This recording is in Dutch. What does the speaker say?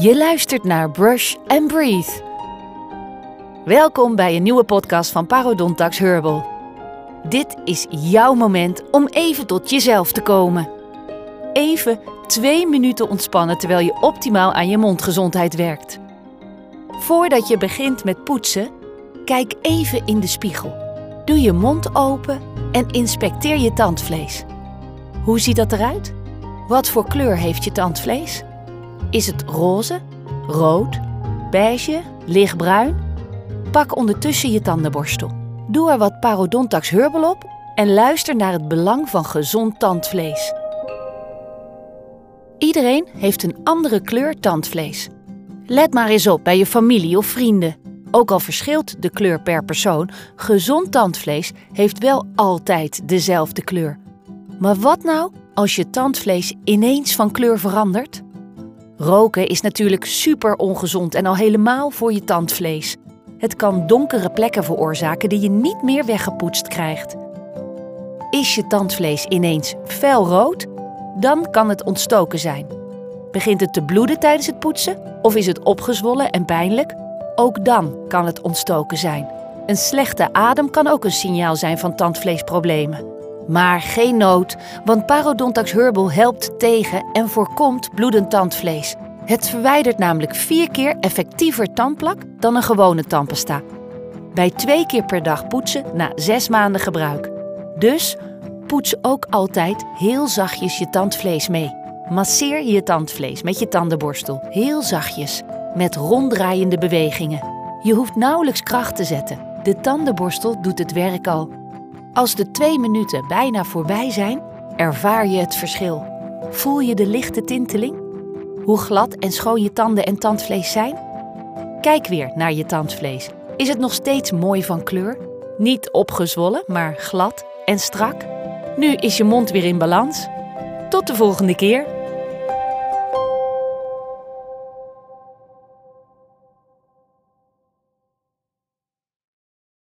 Je luistert naar Brush and Breathe. Welkom bij een nieuwe podcast van Parodontax Herbal. Dit is jouw moment om even tot jezelf te komen. Even twee minuten ontspannen terwijl je optimaal aan je mondgezondheid werkt. Voordat je begint met poetsen, kijk even in de spiegel. Doe je mond open en inspecteer je tandvlees. Hoe ziet dat eruit? Wat voor kleur heeft je tandvlees? Is het roze, rood, beige, lichtbruin? Pak ondertussen je tandenborstel. Doe er wat Parodontax Herbal op en luister naar het belang van gezond tandvlees. Iedereen heeft een andere kleur tandvlees. Let maar eens op bij je familie of vrienden. Ook al verschilt de kleur per persoon, gezond tandvlees heeft wel altijd dezelfde kleur. Maar wat nou als je tandvlees ineens van kleur verandert? Roken is natuurlijk super ongezond en al helemaal voor je tandvlees. Het kan donkere plekken veroorzaken die je niet meer weggepoetst krijgt. Is je tandvlees ineens felrood? Dan kan het ontstoken zijn. Begint het te bloeden tijdens het poetsen of is het opgezwollen en pijnlijk? Ook dan kan het ontstoken zijn. Een slechte adem kan ook een signaal zijn van tandvleesproblemen. Maar geen nood, want Parodontax Herbal helpt tegen en voorkomt bloedend tandvlees. Het verwijdert namelijk vier keer effectiever tandplak dan een gewone tandpasta. Bij twee keer per dag poetsen na zes maanden gebruik. Dus poets ook altijd heel zachtjes je tandvlees mee. Masseer je tandvlees met je tandenborstel heel zachtjes, met ronddraaiende bewegingen. Je hoeft nauwelijks kracht te zetten. De tandenborstel doet het werk al. Als de twee minuten bijna voorbij zijn, ervaar je het verschil. Voel je de lichte tinteling? Hoe glad en schoon je tanden en tandvlees zijn? Kijk weer naar je tandvlees. Is het nog steeds mooi van kleur? Niet opgezwollen, maar glad en strak? Nu is je mond weer in balans. Tot de volgende keer.